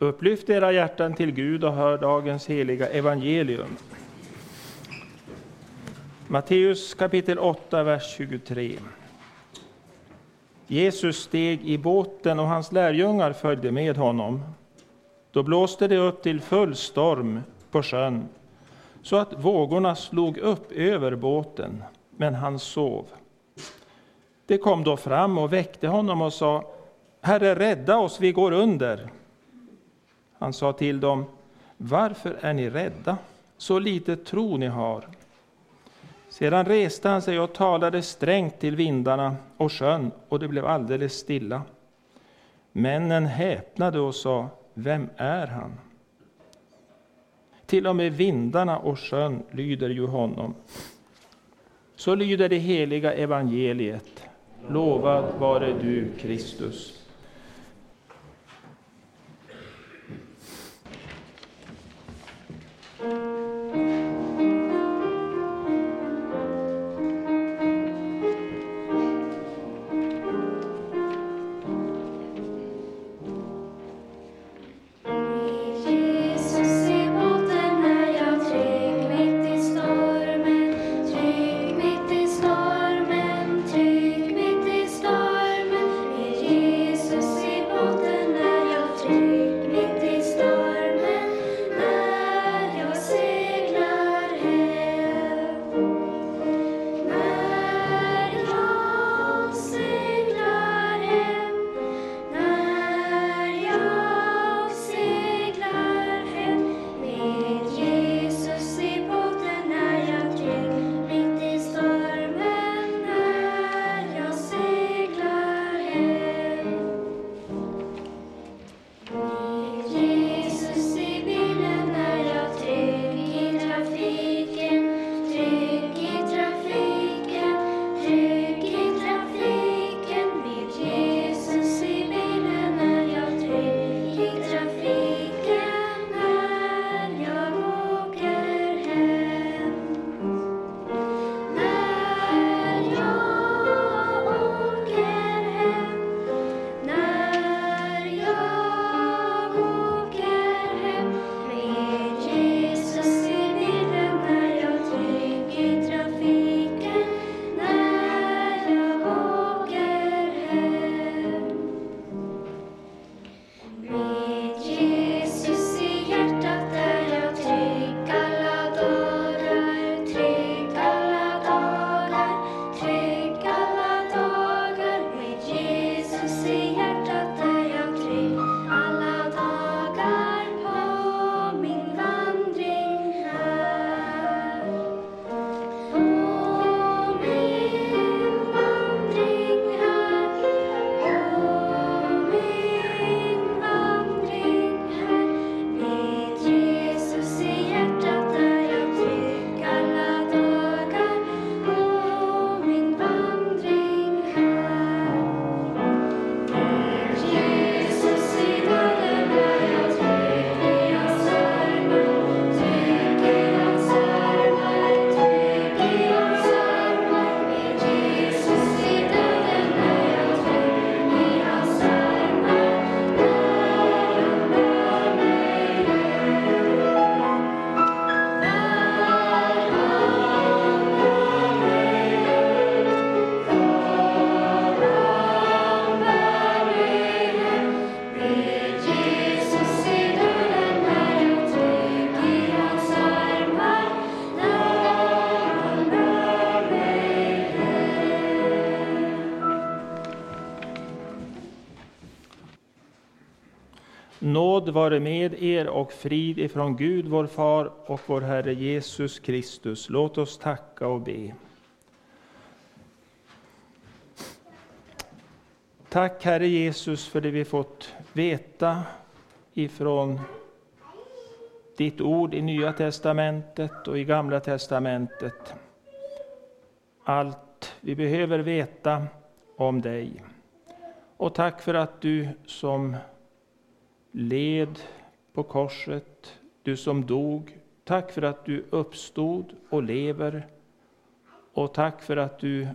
Upplyft era hjärtan till Gud och hör dagens heliga evangelium. Matteus kapitel 8, vers 23. Jesus steg i båten och hans lärjungar följde med honom. Då blåste det upp till full storm på sjön, så att vågorna slog upp över båten, men han sov. Det kom då fram och väckte honom och sa, Herre, rädda oss, vi går under. Han sa till dem, varför är ni rädda? Så lite tro ni har. Sedan reste han sig och talade strängt till vindarna och sjön, och det blev alldeles stilla. Männen häpnade och sa, vem är han? Till och med vindarna och sjön lyder ju honom. Så lyder det heliga evangeliet. Lovad vare du, Kristus. Nåd vare med er och frid ifrån Gud vår Far och vår Herre Jesus Kristus. Låt oss tacka och be. Tack Herre Jesus för det vi fått veta ifrån ditt ord i Nya testamentet och i Gamla testamentet. Allt vi behöver veta om dig. Och tack för att du som led på korset, du som dog. Tack för att du uppstod och lever. Och tack för att du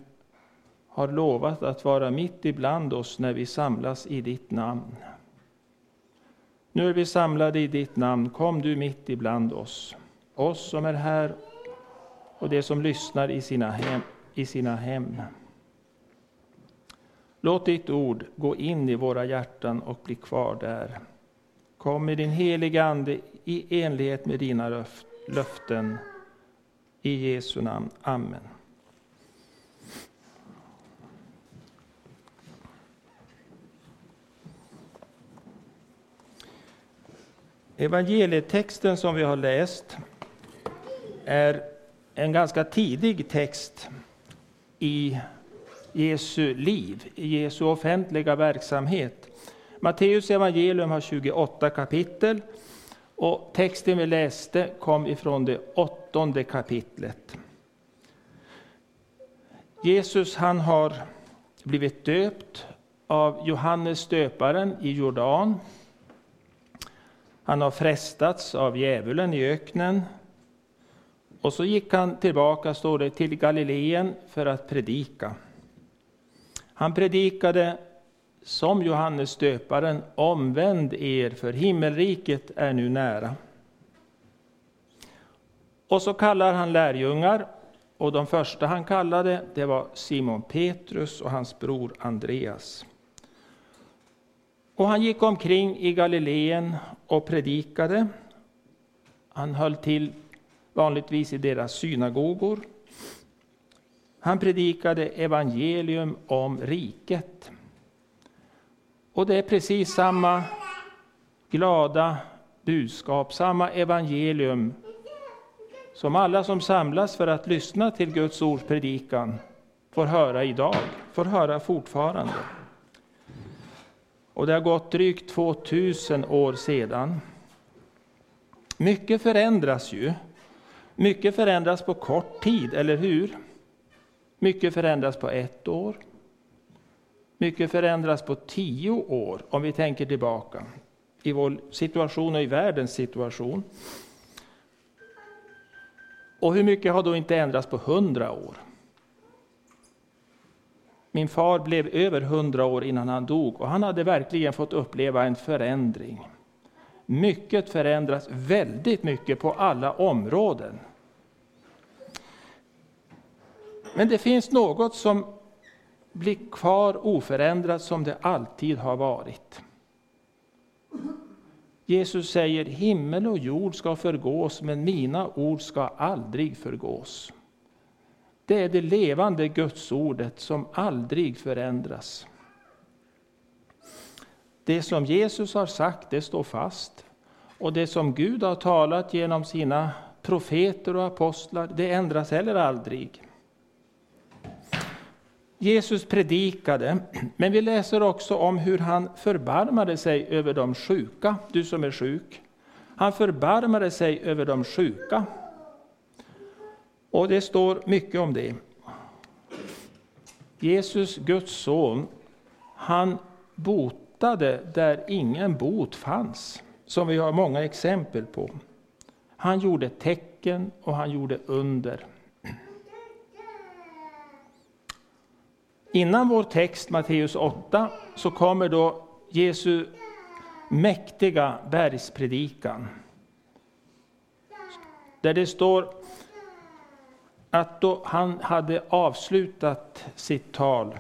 har lovat att vara mitt ibland oss när vi samlas i ditt namn. Nu är vi samlade i ditt namn, kom du mitt ibland oss, oss som är här och de som lyssnar i sina hem. I sina hem. Låt ditt ord gå in i våra hjärtan och bli kvar där. Kom med din heliga Ande i enlighet med dina löften. I Jesu namn. Amen. Evangelietexten som vi har läst är en ganska tidig text i Jesu liv, i Jesu offentliga verksamhet. Matteus evangelium har 28 kapitel och texten vi läste kom ifrån det åttonde kapitlet. Jesus han har blivit döpt av Johannes döparen i Jordan. Han har frestats av djävulen i öknen. Och så gick han tillbaka, står det, till Galileen för att predika. Han predikade som Johannes döparen, omvänd er, för himmelriket är nu nära. Och så kallar han lärjungar, och de första han kallade det var Simon Petrus och hans bror Andreas. Och han gick omkring i Galileen och predikade. Han höll till vanligtvis i deras synagogor. Han predikade evangelium om riket. Och det är precis samma glada budskap, samma evangelium som alla som samlas för att lyssna till Guds ords predikan får höra idag, får höra fortfarande. Och det har gått drygt 2000 år sedan. Mycket förändras ju. Mycket förändras på kort tid, eller hur? Mycket förändras på ett år. Mycket förändras på tio år, om vi tänker tillbaka i vår situation och i världens situation. Och hur mycket har då inte ändrats på hundra år? Min far blev över hundra år innan han dog och han hade verkligen fått uppleva en förändring. Mycket förändras väldigt mycket på alla områden. Men det finns något som blir kvar oförändrat som det alltid har varit. Jesus säger himmel och jord ska förgås, men mina ord ska aldrig förgås. Det är det levande Gudsordet som aldrig förändras. Det som Jesus har sagt, det står fast. Och det som Gud har talat genom sina profeter och apostlar, det ändras heller aldrig. Jesus predikade, men vi läser också om hur han förbarmade sig över de sjuka. Du som är sjuk. Han förbarmade sig över de sjuka. Och det står mycket om det. Jesus, Guds son, han botade där ingen bot fanns, som vi har många exempel på. Han gjorde tecken och han gjorde under. Innan vår text, Matteus 8, så kommer då Jesu mäktiga bergspredikan. Där det står att då han hade avslutat sitt tal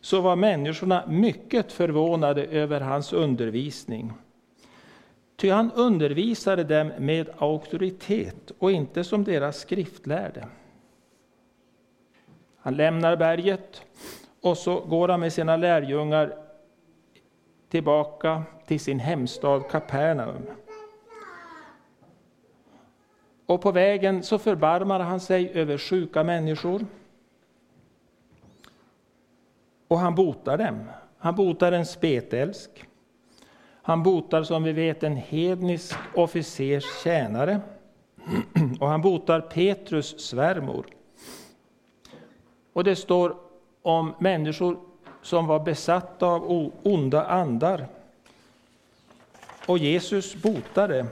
så var människorna mycket förvånade över hans undervisning. Ty han undervisade dem med auktoritet och inte som deras skriftlärde. Han lämnar berget och så går han med sina lärjungar tillbaka till sin hemstad Kapernaum. Och på vägen så förbarmar han sig över sjuka människor. Och han botar dem. Han botar en spetälsk. Han botar som vi vet en hednisk officers tjänare. Och han botar Petrus svärmor. Och det står om människor som var besatta av onda andar. Och Jesus botade.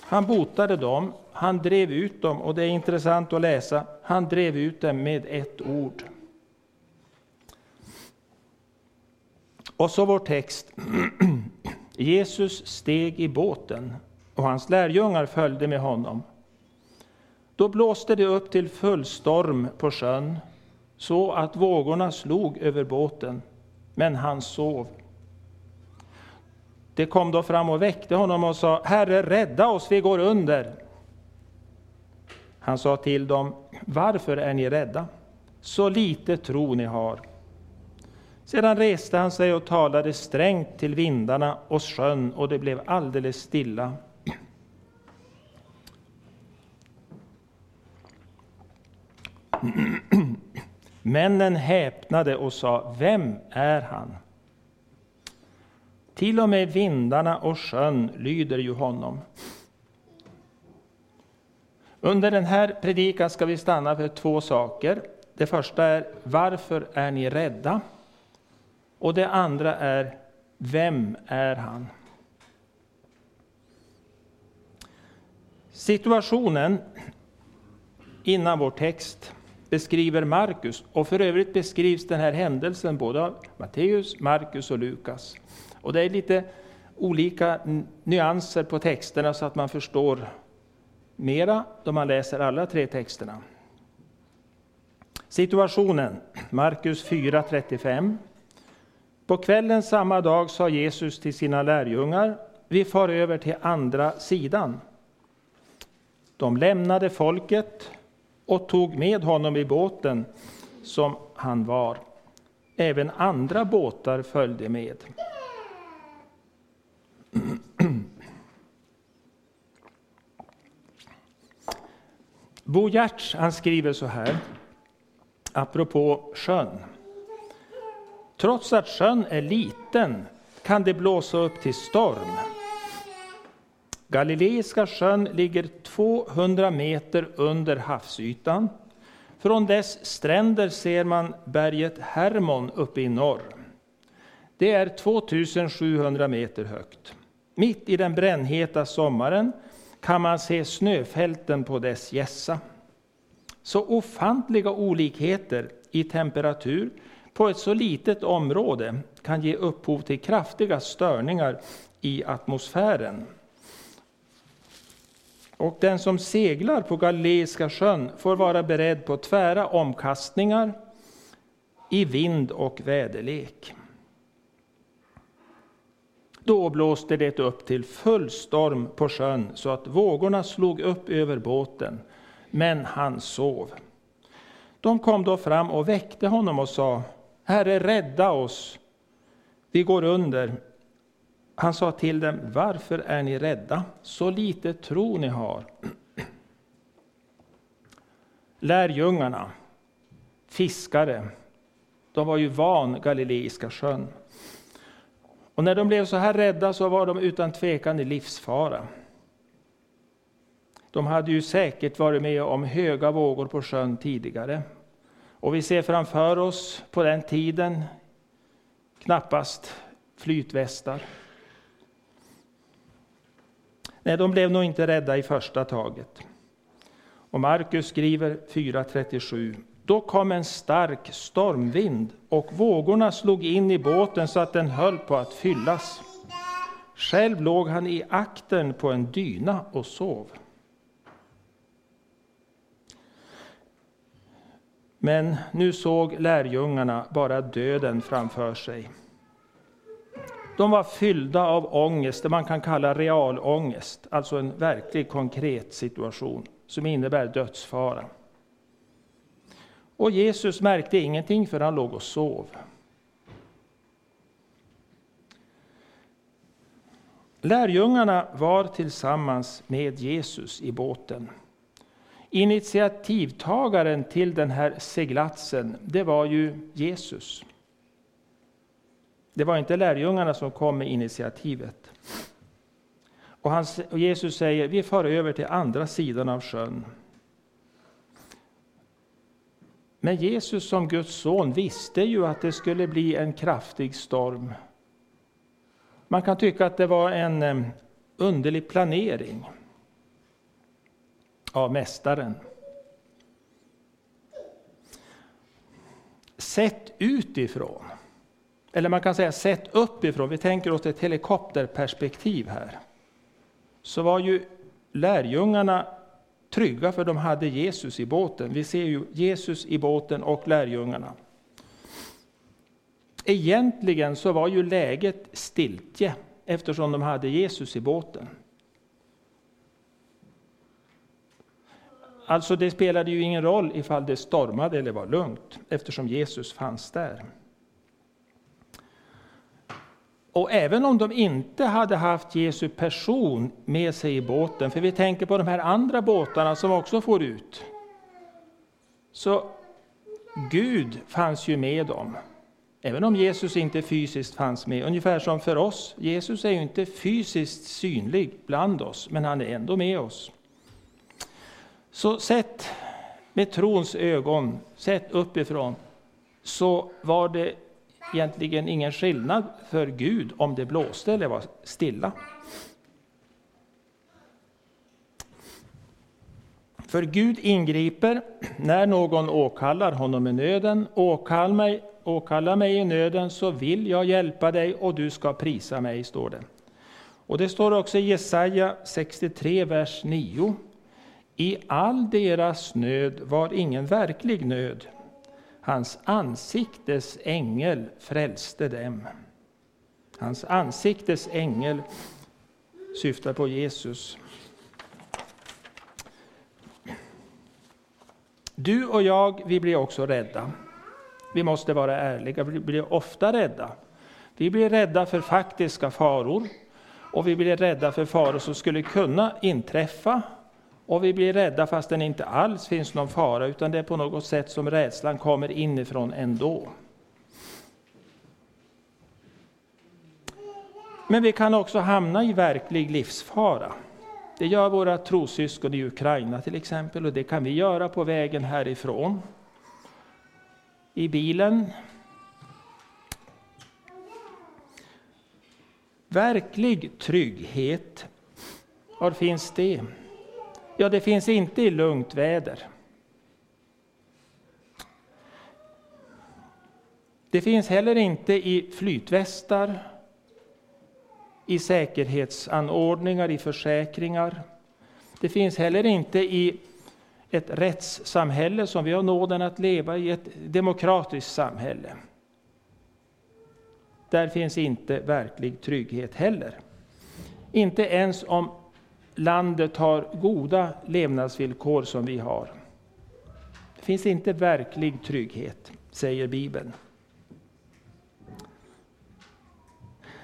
Han botade dem, han drev ut dem, och det är intressant att läsa. Han drev ut dem med ett ord. Och så vår text. Jesus steg i båten och hans lärjungar följde med honom. Då blåste det upp till full storm på sjön så att vågorna slog över båten, men han sov. Det kom då fram och väckte honom och sa, Herre, rädda oss, vi går under. Han sa till dem, varför är ni rädda? Så lite tro ni har. Sedan reste han sig och talade strängt till vindarna och sjön, och det blev alldeles stilla. Männen häpnade och sa, vem är han? Till och med vindarna och sjön lyder ju honom. Under den här predikan ska vi stanna för två saker. Det första är, varför är ni rädda? Och det andra är, vem är han? Situationen innan vår text beskriver Markus, och för övrigt beskrivs den här händelsen både av Matteus, Markus och Lukas. Och det är lite olika nyanser på texterna så att man förstår mera då man läser alla tre texterna. Situationen, Markus 4.35. På kvällen samma dag sa Jesus till sina lärjungar, vi far över till andra sidan. De lämnade folket och tog med honom i båten som han var. Även andra båtar följde med. Bo Giertz han skriver så här, apropå sjön. Trots att sjön är liten kan det blåsa upp till storm. Galileiska sjön ligger 200 meter under havsytan. Från dess stränder ser man berget Hermon uppe i norr. Det är 2700 meter högt. Mitt i den brännheta sommaren kan man se snöfälten på dess gässa. Så ofantliga olikheter i temperatur på ett så litet område kan ge upphov till kraftiga störningar i atmosfären. Och den som seglar på Galileiska sjön får vara beredd på tvära omkastningar i vind och väderlek. Då blåste det upp till full storm på sjön så att vågorna slog upp över båten, men han sov. De kom då fram och väckte honom och sa, Herre, rädda oss, vi går under. Han sa till dem, varför är ni rädda? Så lite tro ni har. Lärjungarna, fiskare, de var ju van Galileiska sjön. Och när de blev så här rädda så var de utan tvekan i livsfara. De hade ju säkert varit med om höga vågor på sjön tidigare. Och vi ser framför oss på den tiden knappast flytvästar. Nej, de blev nog inte rädda i första taget. Och Markus skriver 4.37. Då kom en stark stormvind och vågorna slog in i båten så att den höll på att fyllas. Själv låg han i akten på en dyna och sov. Men nu såg lärjungarna bara döden framför sig. De var fyllda av ångest, det man kan kalla realångest, alltså en verklig konkret situation som innebär dödsfara. Och Jesus märkte ingenting för han låg och sov. Lärjungarna var tillsammans med Jesus i båten. Initiativtagaren till den här seglatsen, det var ju Jesus. Det var inte lärjungarna som kom med initiativet. Och, han, och Jesus säger, vi far över till andra sidan av sjön. Men Jesus som Guds son visste ju att det skulle bli en kraftig storm. Man kan tycka att det var en eh, underlig planering av Mästaren. Sett utifrån eller man kan säga sett uppifrån, vi tänker oss ett helikopterperspektiv här, så var ju lärjungarna trygga för de hade Jesus i båten. Vi ser ju Jesus i båten och lärjungarna. Egentligen så var ju läget stiltje eftersom de hade Jesus i båten. Alltså det spelade ju ingen roll ifall det stormade eller var lugnt eftersom Jesus fanns där. Och även om de inte hade haft Jesu person med sig i båten, för vi tänker på de här andra båtarna som också får ut. Så Gud fanns ju med dem. Även om Jesus inte fysiskt fanns med, ungefär som för oss. Jesus är ju inte fysiskt synlig bland oss, men han är ändå med oss. Så sett med trons ögon, sett uppifrån, så var det egentligen ingen skillnad för Gud om det blåste eller var stilla. För Gud ingriper när någon åkallar honom i nöden. Åkall mig, åkalla mig i nöden så vill jag hjälpa dig och du ska prisa mig, står det. Och det står också i Jesaja 63, vers 9. I all deras nöd var ingen verklig nöd. Hans ansiktes ängel frälste dem. Hans ansiktes ängel syftar på Jesus. Du och jag, vi blir också rädda. Vi måste vara ärliga, vi blir ofta rädda. Vi blir rädda för faktiska faror och vi blir rädda för faror som skulle kunna inträffa och vi blir rädda fast det inte alls finns någon fara, utan det är på något sätt som rädslan kommer inifrån ändå. Men vi kan också hamna i verklig livsfara. Det gör våra trossyskon i Ukraina till exempel, och det kan vi göra på vägen härifrån. I bilen. Verklig trygghet, var finns det? Ja, det finns inte i lugnt väder. Det finns heller inte i flytvästar, i säkerhetsanordningar, i försäkringar. Det finns heller inte i ett rättssamhälle som vi har nåden att leva i, ett demokratiskt samhälle. Där finns inte verklig trygghet heller. Inte ens om landet har goda levnadsvillkor som vi har. Det finns inte verklig trygghet, säger Bibeln.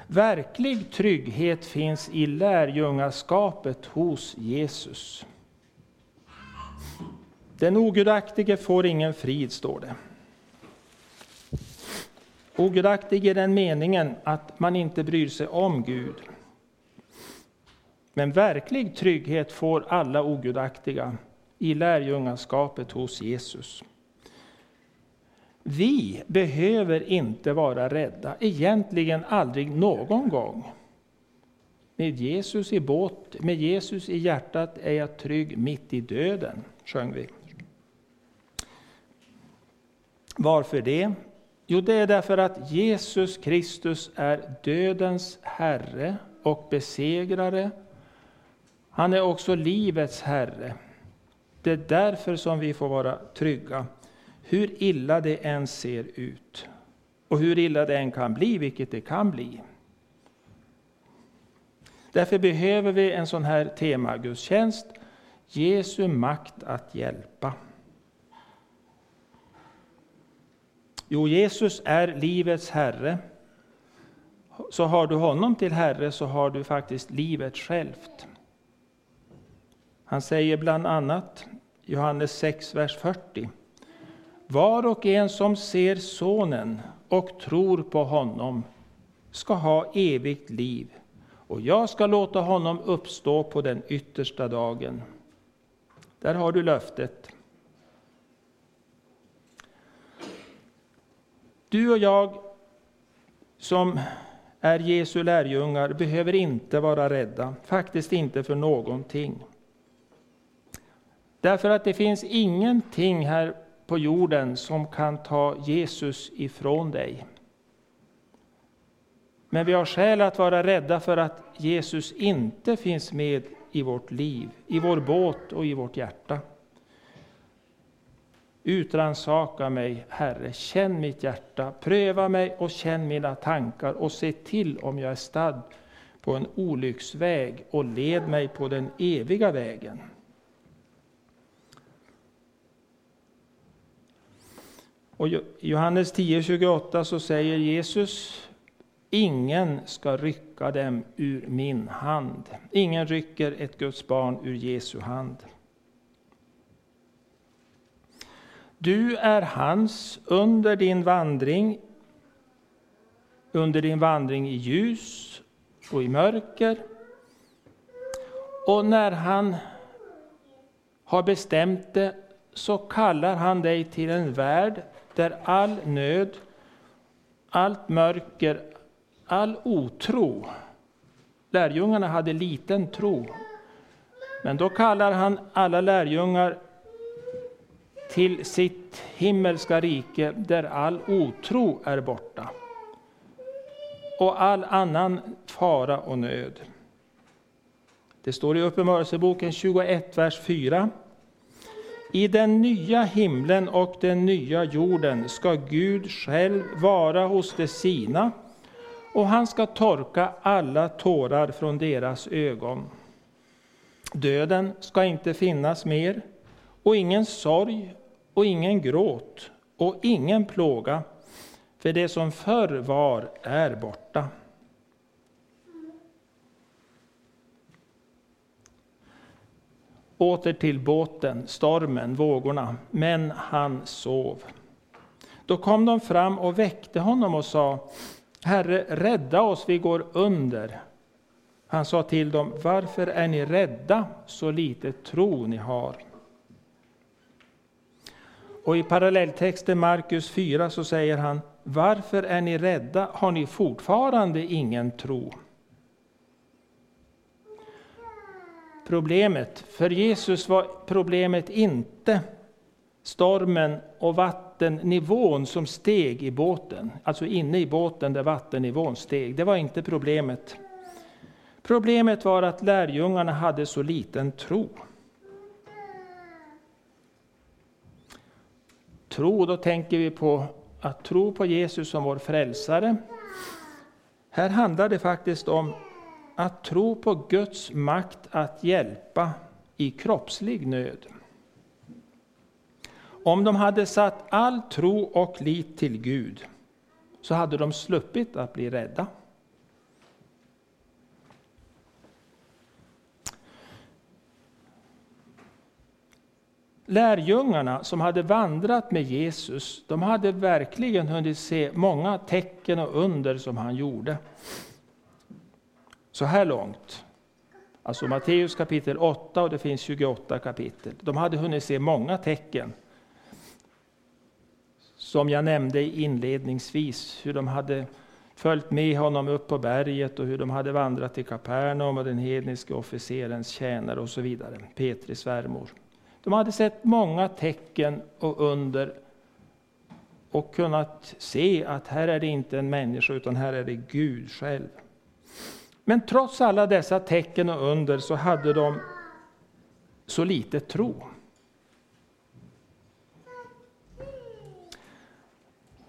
Verklig trygghet finns i lärjungaskapet hos Jesus. Den ogudaktige får ingen frid, står det. Ogudaktig i den meningen att man inte bryr sig om Gud. Men verklig trygghet får alla ogudaktiga i lärjungaskapet hos Jesus. Vi behöver inte vara rädda, egentligen aldrig någon gång. Med Jesus i båt, med Jesus i hjärtat är jag trygg mitt i döden, sjöng vi. Varför det? Jo, det är därför att Jesus Kristus är dödens Herre och besegrare han är också livets Herre. Det är därför som vi får vara trygga, hur illa det än ser ut. Och hur illa det än kan bli, vilket det kan bli. Därför behöver vi en sån här temagudstjänst, Jesu makt att hjälpa. Jo, Jesus är livets Herre. Så har du honom till Herre så har du faktiskt livet självt. Han säger bland annat, Johannes 6, vers 40. Var och en som ser Sonen och tror på honom ska ha evigt liv, och jag ska låta honom uppstå på den yttersta dagen. Där har du löftet. Du och jag som är Jesu lärjungar behöver inte vara rädda, faktiskt inte för någonting. Därför att det finns ingenting här på jorden som kan ta Jesus ifrån dig. Men vi har skäl att vara rädda för att Jesus inte finns med i vårt liv, i vår båt och i vårt hjärta. Utransaka mig, Herre, känn mitt hjärta, pröva mig och känn mina tankar och se till om jag är stadd på en olycksväg och led mig på den eviga vägen. Och I Johannes 10.28 så säger Jesus Ingen ska rycka dem ur min hand. Ingen rycker ett Guds barn ur Jesu hand. Du är hans under din vandring, under din vandring i ljus och i mörker. Och när han har bestämt det så kallar han dig till en värld där all nöd, allt mörker, all otro. Lärjungarna hade liten tro. Men då kallar han alla lärjungar till sitt himmelska rike där all otro är borta och all annan fara och nöd. Det står i Uppenbarelseboken 21, vers 4. I den nya himlen och den nya jorden ska Gud själv vara hos de sina och han ska torka alla tårar från deras ögon. Döden ska inte finnas mer och ingen sorg och ingen gråt och ingen plåga, för det som förr var är borta. Åter till båten, stormen, vågorna, men han sov. Då kom de fram och väckte honom och sa, Herre, rädda oss, vi går under. Han sa till dem, varför är ni rädda, så lite tro ni har? Och i parallelltexten Markus 4 så säger han, varför är ni rädda, har ni fortfarande ingen tro? Problemet, för Jesus var problemet inte stormen och vattennivån som steg i båten, alltså inne i båten där vattennivån steg. Det var inte problemet. Problemet var att lärjungarna hade så liten tro. Tro, då tänker vi på att tro på Jesus som vår frälsare. Här handlar det faktiskt om att tro på Guds makt att hjälpa i kroppslig nöd. Om de hade satt all tro och lit till Gud så hade de sluppit att bli rädda. Lärjungarna som hade vandrat med Jesus, de hade verkligen hunnit se många tecken och under som han gjorde. Så här långt, alltså Matteus kapitel 8 och det finns 28 kapitel. De hade hunnit se många tecken. Som jag nämnde inledningsvis, hur de hade följt med honom upp på berget och hur de hade vandrat till Kapernaum och den hedniske officerens tjänare och så vidare, Petri svärmor. De hade sett många tecken och under och kunnat se att här är det inte en människa utan här är det Gud själv. Men trots alla dessa tecken och under så hade de så lite tro.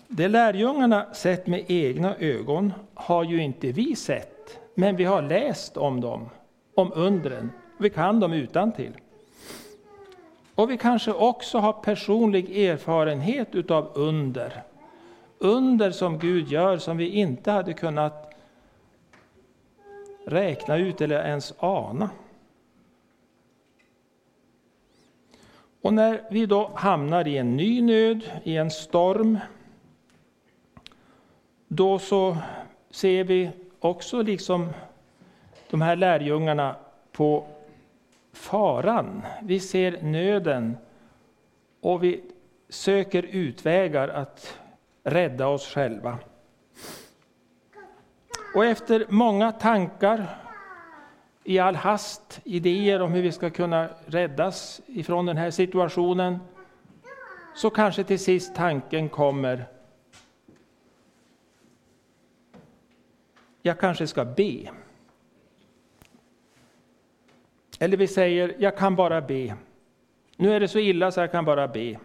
Det lärjungarna sett med egna ögon har ju inte vi sett, men vi har läst om dem, om undren. Vi kan dem utan till. Och vi kanske också har personlig erfarenhet utav under. Under som Gud gör som vi inte hade kunnat räkna ut eller ens ana. Och när vi då hamnar i en ny nöd, i en storm, då så ser vi också liksom de här lärjungarna på faran, vi ser nöden och vi söker utvägar att rädda oss själva. Och efter många tankar, i all hast, idéer om hur vi ska kunna räddas ifrån den här situationen, så kanske till sist tanken kommer jag kanske ska be. Eller vi säger, jag kan bara be. Nu är det så illa så jag kan bara be.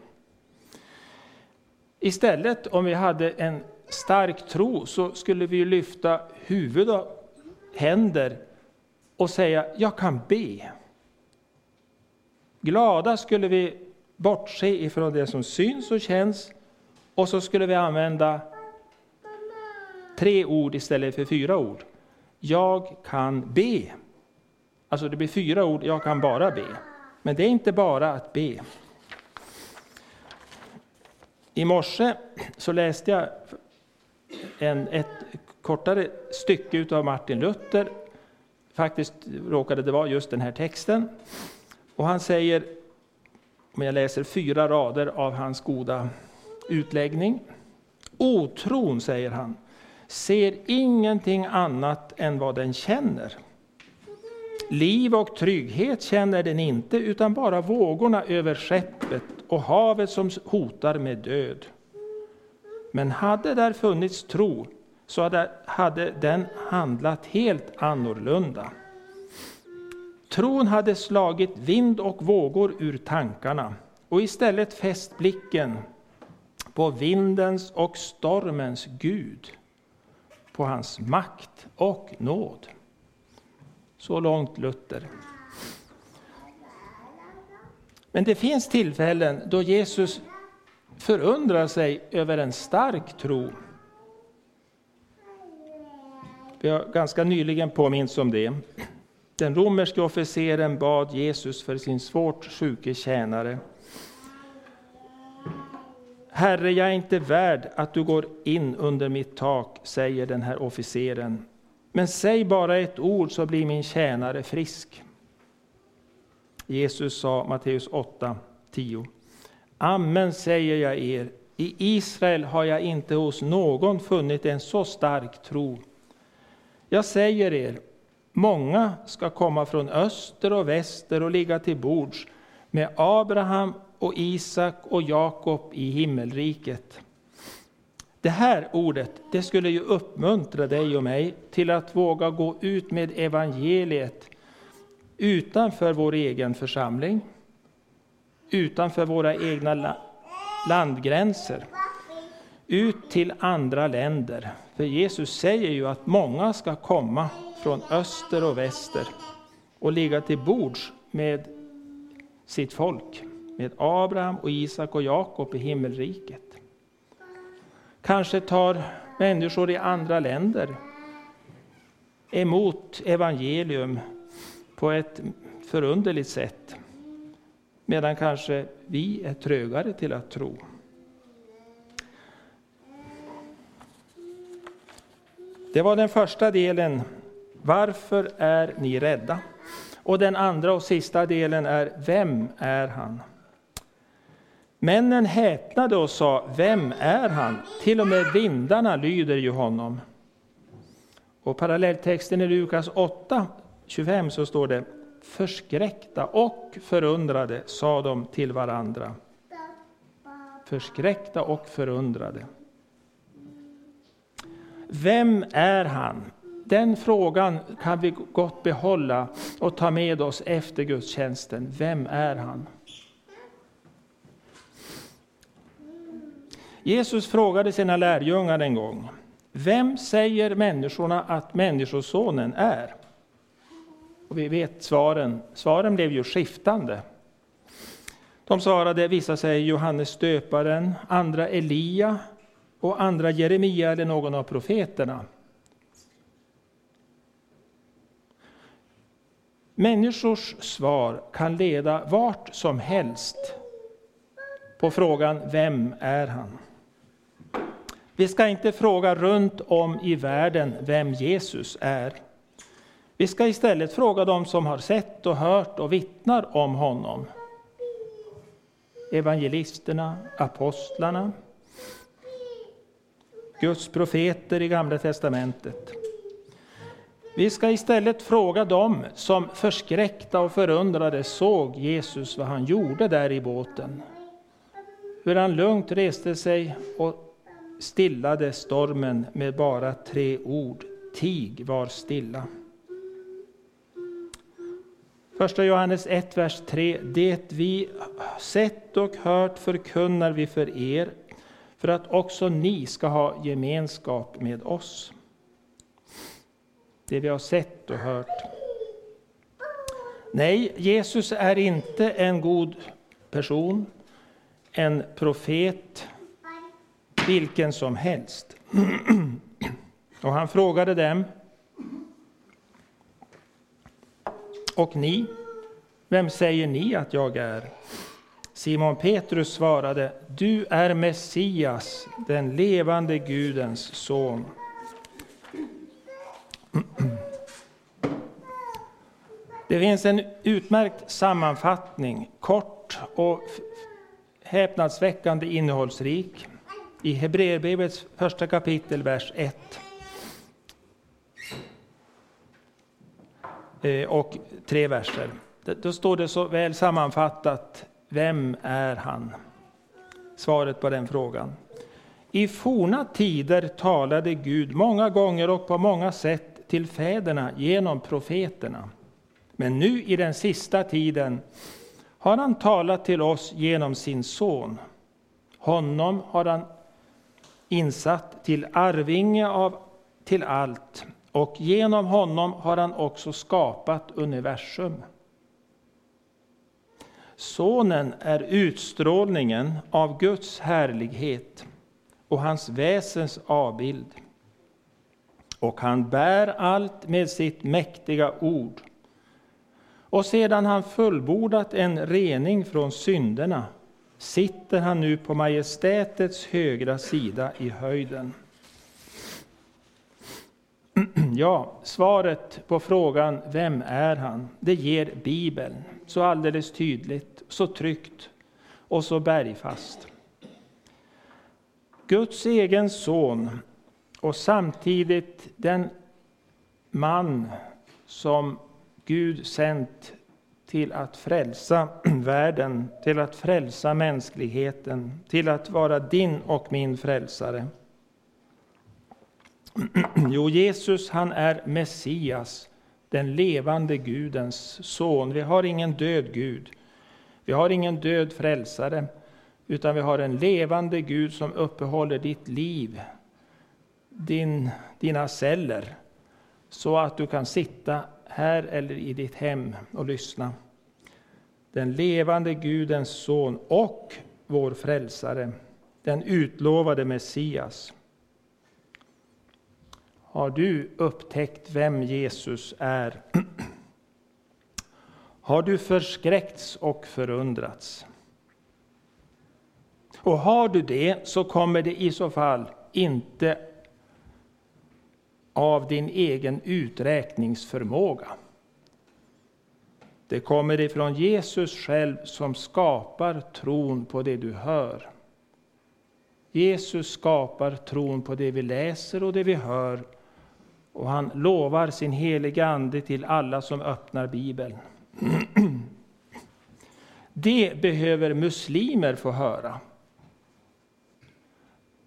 Istället om vi hade en stark tro så skulle vi lyfta huvud och händer och säga, jag kan be. Glada skulle vi bortse ifrån det som syns och känns och så skulle vi använda tre ord istället för fyra ord. Jag kan be. Alltså det blir fyra ord, jag kan bara be. Men det är inte bara att be. I morse så läste jag en, ett kortare stycke av Martin Luther. Faktiskt råkade det vara just den här texten. Och han säger, om jag läser fyra rader av hans goda utläggning. Otron, säger han, ser ingenting annat än vad den känner. Liv och trygghet känner den inte, utan bara vågorna över skeppet och havet som hotar med död. Men hade där funnits tro, så hade den handlat helt annorlunda. Tron hade slagit vind och vågor ur tankarna och istället fäst blicken på vindens och stormens Gud, på hans makt och nåd. Så långt Luther. Men det finns tillfällen då Jesus förundrar sig över en stark tro. Vi har ganska nyligen påminns om det. Den romerske officeren bad Jesus för sin svårt sjuke tjänare. Herre, jag är inte värd att du går in under mitt tak, säger den här officeren. Men säg bara ett ord så blir min tjänare frisk. Jesus sa, Matteus 8, 10. Amen säger jag er, i Israel har jag inte hos någon funnit en så stark tro. Jag säger er, många ska komma från öster och väster och ligga till bords med Abraham och Isak och Jakob i himmelriket. Det här ordet det skulle ju uppmuntra dig och mig till att våga gå ut med evangeliet utanför vår egen församling, utanför våra egna landgränser, ut till andra länder. För Jesus säger ju att många ska komma från öster och väster och ligga till bords med sitt folk, med Abraham och Isak och Jakob i himmelriket. Kanske tar människor i andra länder emot evangelium på ett förunderligt sätt. Medan kanske vi är trögare till att tro. Det var den första delen. Varför är ni rädda? Och den andra och sista delen är Vem är han? Männen häpnade och sa, vem är han? Till och med vindarna lyder ju honom. Och parallelltexten i Lukas 8, 25 så står det, förskräckta och förundrade sa de till varandra. Förskräckta och förundrade. Vem är han? Den frågan kan vi gott behålla och ta med oss efter gudstjänsten. Vem är han? Jesus frågade sina lärjungar en gång, vem säger människorna att Människosonen är? Och vi vet svaren. Svaren blev ju skiftande. De svarade, vissa säger Johannes döparen, andra Elia och andra Jeremia eller någon av profeterna. Människors svar kan leda vart som helst på frågan Vem är han? Vi ska inte fråga runt om i världen vem Jesus är. Vi ska istället fråga dem som har sett och hört och vittnar om honom. Evangelisterna, apostlarna, Guds profeter i Gamla testamentet. Vi ska istället fråga dem som förskräckta och förundrade såg Jesus vad han gjorde där i båten. Hur han lugnt reste sig och stillade stormen med bara tre ord. tig, var stilla. Första Johannes 1, vers 3. Det vi sett och hört förkunnar vi för er, för att också ni ska ha gemenskap med oss. Det vi har sett och hört. Nej, Jesus är inte en god person, en profet, vilken som helst. Och han frågade dem, och ni, vem säger ni att jag är? Simon Petrus svarade, du är Messias, den levande Gudens son. Det finns en utmärkt sammanfattning, kort och häpnadsväckande innehållsrik, i Hebreerbrevets första kapitel, vers 1. Eh, och tre verser. Då står det så väl sammanfattat, vem är han? Svaret på den frågan. I forna tider talade Gud många gånger och på många sätt till fäderna genom profeterna. Men nu i den sista tiden har han talat till oss genom sin son. Honom har han insatt till arvinge av till allt och genom honom har han också skapat universum. Sonen är utstrålningen av Guds härlighet och hans väsens avbild. Och han bär allt med sitt mäktiga ord. Och sedan han fullbordat en rening från synderna sitter han nu på majestätets högra sida i höjden. Ja, svaret på frågan vem är han? Det ger Bibeln så alldeles tydligt, så tryggt och så bergfast. Guds egen son och samtidigt den man som Gud sänt till att frälsa världen, till att frälsa mänskligheten, till att vara din och min frälsare. Jo, Jesus han är Messias, den levande Gudens son. Vi har ingen död Gud. Vi har ingen död frälsare, utan vi har en levande Gud som uppehåller ditt liv, din, dina celler, så att du kan sitta här eller i ditt hem och lyssna. Den levande Gudens son och vår frälsare, den utlovade Messias. Har du upptäckt vem Jesus är? Har du förskräckts och förundrats? Och har du det, så kommer det i så fall inte av din egen uträkningsförmåga. Det kommer ifrån Jesus själv som skapar tron på det du hör. Jesus skapar tron på det vi läser och det vi hör och han lovar sin heliga Ande till alla som öppnar Bibeln. Det behöver muslimer få höra.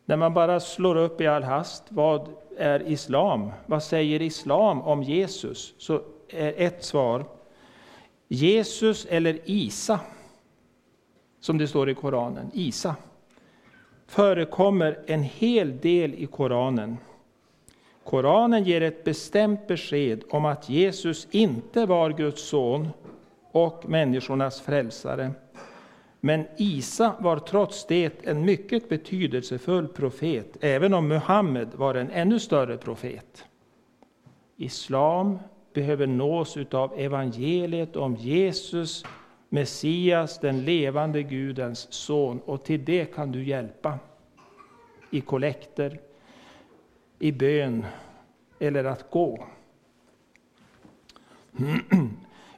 När man bara slår upp i all hast, vad är islam? Vad säger islam om Jesus? Så är ett svar, Jesus eller Isa, som det står i Koranen, Isa, förekommer en hel del i Koranen. Koranen ger ett bestämt besked om att Jesus inte var Guds son och människornas frälsare. Men Isa var trots det en mycket betydelsefull profet, även om Muhammed var en ännu större profet. Islam behöver nås av evangeliet om Jesus, Messias, den levande Gudens son. Och till det kan du hjälpa i kollekter, i bön eller att gå.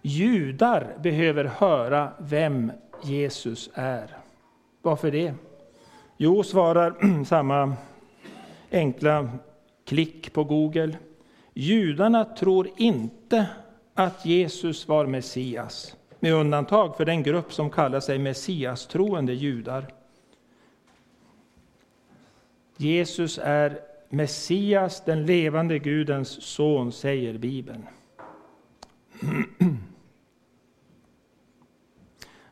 Judar behöver höra vem Jesus är. Varför det? Jo, svarar samma enkla klick på Google. Judarna tror inte att Jesus var Messias, med undantag för den grupp som kallar sig Messias-troende judar. Jesus är Messias, den levande Gudens son, säger Bibeln.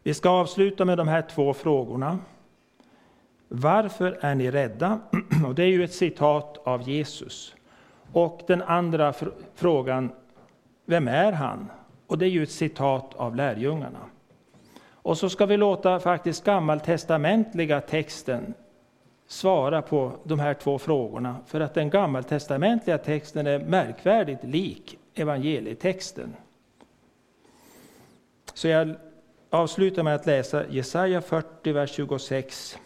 Vi ska avsluta med de här två frågorna. Varför är ni rädda? Och det är ju ett citat av Jesus. Och den andra frågan, vem är han? Och det är ju ett citat av lärjungarna. Och så ska vi låta faktiskt gammaltestamentliga texten svara på de här två frågorna. För att den gammaltestamentliga texten är märkvärdigt lik evangelietexten. Så jag avslutar med att läsa Jesaja 40, vers 26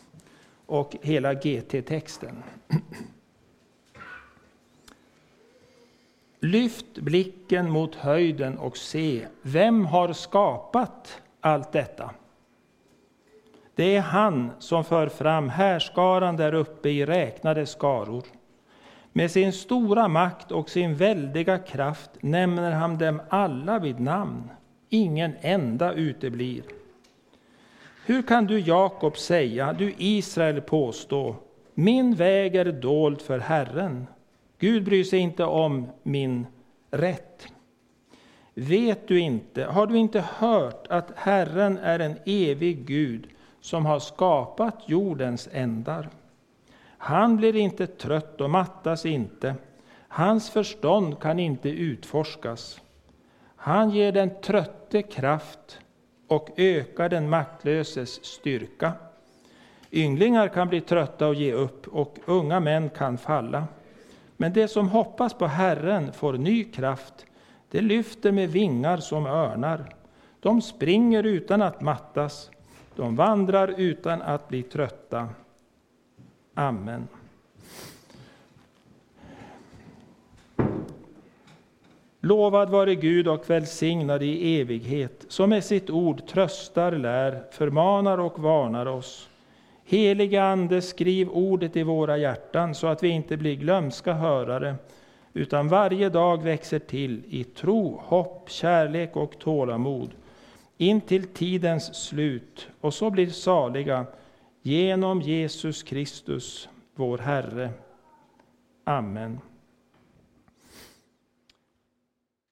och hela GT-texten. Lyft blicken mot höjden och se, vem har skapat allt detta? Det är han som för fram härskaran där uppe i räknade skaror. Med sin stora makt och sin väldiga kraft nämner han dem alla vid namn. Ingen enda uteblir. Hur kan du, Jakob, säga, du Israel påstå, min väg är dold för Herren. Gud bryr sig inte om min rätt. Vet du inte, har du inte hört att Herren är en evig Gud som har skapat jordens ändar? Han blir inte trött och mattas inte. Hans förstånd kan inte utforskas. Han ger den trötte kraft och ökar den maktlöses styrka. Ynglingar kan bli trötta och ge upp, och unga män kan falla. Men det som hoppas på Herren får ny kraft. Det lyfter med vingar som örnar. De springer utan att mattas. De vandrar utan att bli trötta. Amen. Lovad vare Gud och välsignad i evighet, som med sitt ord tröstar, lär, förmanar och varnar oss. Helige Ande, skriv ordet i våra hjärtan så att vi inte blir glömska hörare, utan varje dag växer till i tro, hopp, kärlek och tålamod, in till tidens slut, och så blir saliga genom Jesus Kristus, vår Herre. Amen.